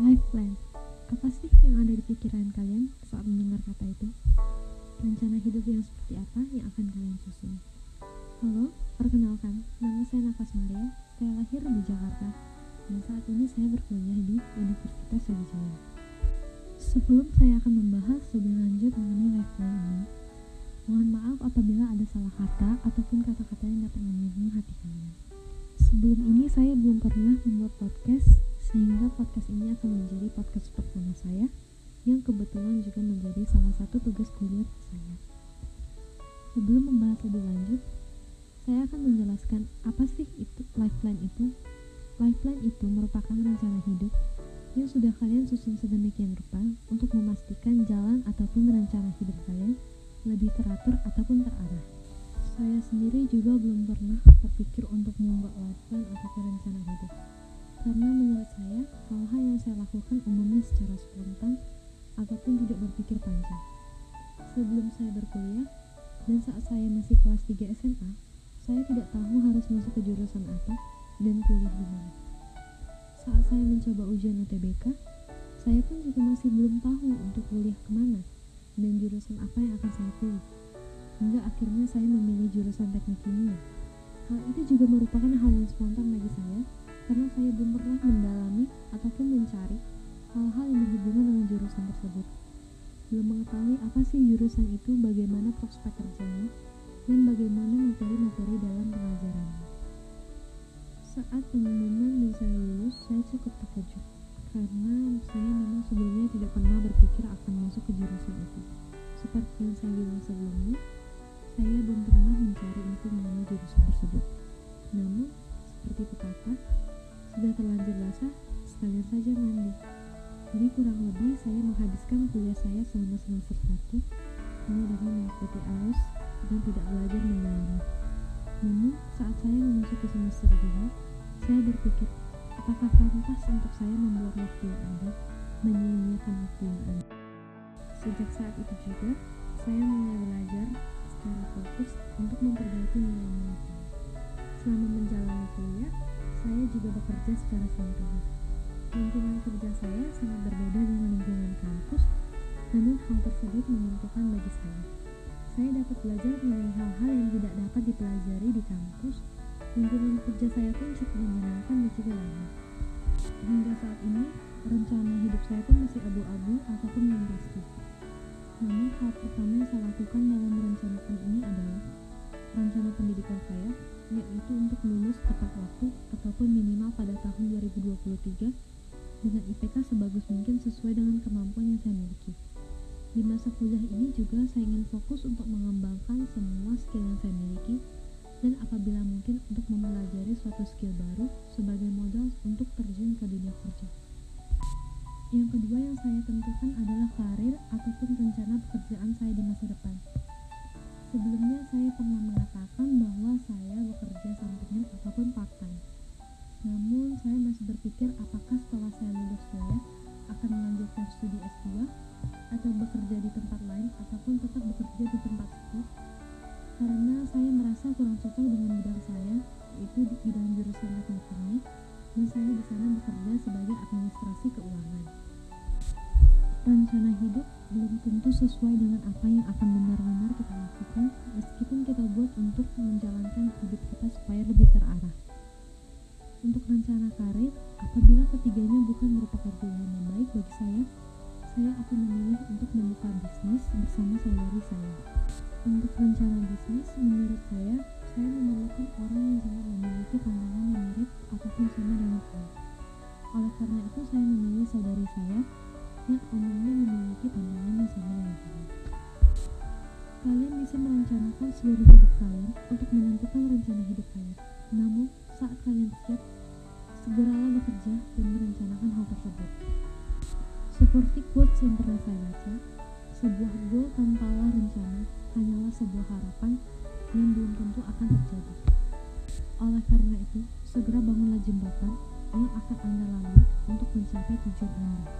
Life plan. Apa sih yang ada di pikiran kalian saat mendengar kata itu? Rencana hidup yang seperti apa yang akan kalian susun? Halo, perkenalkan, nama saya Nafas Maria. Saya lahir di Jakarta dan saat ini saya berkuliah di Universitas Sriwijaya. Sebelum saya akan membahas lebih lanjut mengenai life plan ini, mohon maaf apabila ada salah kata ataupun kata-kata yang dapat menyinggung hati kalian. Sebelum ini saya belum pernah membuat podcast sehingga podcast ini akan menjadi podcast pertama saya yang kebetulan juga menjadi salah satu tugas kuliah saya. Sebelum membahas lebih lanjut, saya akan menjelaskan apa sih itu life plan itu. Life plan itu merupakan rencana hidup yang sudah kalian susun sedemikian rupa untuk memastikan jalan ataupun rencana hidup kalian lebih teratur ataupun terarah. Saya sendiri juga belum pernah berpikir untuk membuat life Sebelum saya berkuliah dan saat saya masih kelas 3 SMA, saya tidak tahu harus masuk ke jurusan apa dan kuliah di mana. Saat saya mencoba ujian UTBK, saya pun juga masih belum tahu untuk kuliah ke mana dan jurusan apa yang akan saya pilih. Hingga akhirnya saya memilih jurusan teknik kimia. Hal itu juga merupakan hal yang spontan bagi saya karena saya belum pernah mendalami ataupun mencari hal-hal yang berhubungan dengan jurusan tersebut. Belum mengetahui apa sih jurusan itu, bagaimana prospek kerjanya, dan bagaimana materi-materi dalam pengajarannya. Saat pengumuman dan saya lulus, saya cukup terkejut karena saya memang sebelumnya tidak pernah berpikir akan masuk ke jurusan itu. Seperti yang saya bilang sebelumnya, saya belum pernah mencari info mengenai jurusan tersebut. Namun, seperti pepatah, sudah terlanjur basah, sekalian saja mandi. Jadi kurang lebih saya menghabiskan kuliah saya selama semester 1 hanya dengan mengikuti arus dan tidak belajar mendalami. Namun saat saya memasuki semester 2, saya berpikir apakah pantas untuk saya membuat waktu yang ada, menyia-nyiakan waktu yang ada. Sejak saat itu juga, saya mulai belajar secara fokus untuk memperbaiki nilai-nilai saya. Selama menjalani kuliah, saya juga bekerja secara sampingan. Lingkungan kerja saya sangat berbeda hal tersebut menentukan bagi saya. Saya dapat belajar mengenai hal-hal yang tidak dapat dipelajari di kampus. Lingkungan kerja saya pun cukup menyenangkan dan juga lama. Hingga saat ini, rencana hidup saya pun masih abu-abu ataupun belum pasti. Namun hal pertama yang saya lakukan dalam merencanakan ini adalah rencana pendidikan saya yaitu untuk lulus tepat waktu ataupun minimal pada tahun 2023 dengan IPK sebagus mungkin sesuai dengan kemampuan yang saya miliki. Di masa kuliah ini juga saya ingin fokus untuk mengembangkan semua skill yang saya miliki dan apabila mungkin untuk mempelajari suatu skill baru sebagai modal untuk terjun ke dunia kerja. Yang kedua yang saya tentukan adalah karir ataupun rencana bekerja di tempat lain ataupun tetap bekerja di tempat itu karena saya merasa kurang cocok dengan bidang saya yaitu di bidang jurusan teknik ini dan saya di sana bekerja sebagai administrasi keuangan. Rencana hidup belum tentu sesuai dengan apa yang akan benar-benar kita lakukan meskipun kita buat untuk menjalankan hidup kita supaya lebih terarah. Untuk rencana karir, apabila ketiganya bukan merupakan pilihan yang baik bagi saya, saya akan memilih untuk membuka bisnis bersama saudari saya. Untuk rencana bisnis, menurut saya, saya memerlukan orang yang sangat memiliki pandangan yang mirip ataupun sama dengan saya. Oleh karena itu, saya memilih saudari saya yang umumnya memiliki pandangan yang sama dengan saya. Kalian bisa merencanakan seluruh hidup kalian untuk menentukan rencana hidup kalian. Namun, saat kalian siap, segeralah bekerja dan merencanakan hal tersebut. Seperti quotes yang pernah saya baca, sebuah goal tanpalah rencana hanyalah sebuah harapan yang belum tentu akan terjadi. Oleh karena itu, segera bangunlah jembatan yang akan Anda lalui untuk mencapai tujuan Anda.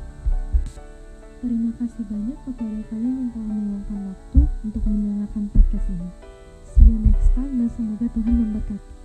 Terima kasih banyak kepada kalian yang telah meluangkan waktu untuk mendengarkan podcast ini. See you next time dan semoga Tuhan memberkati.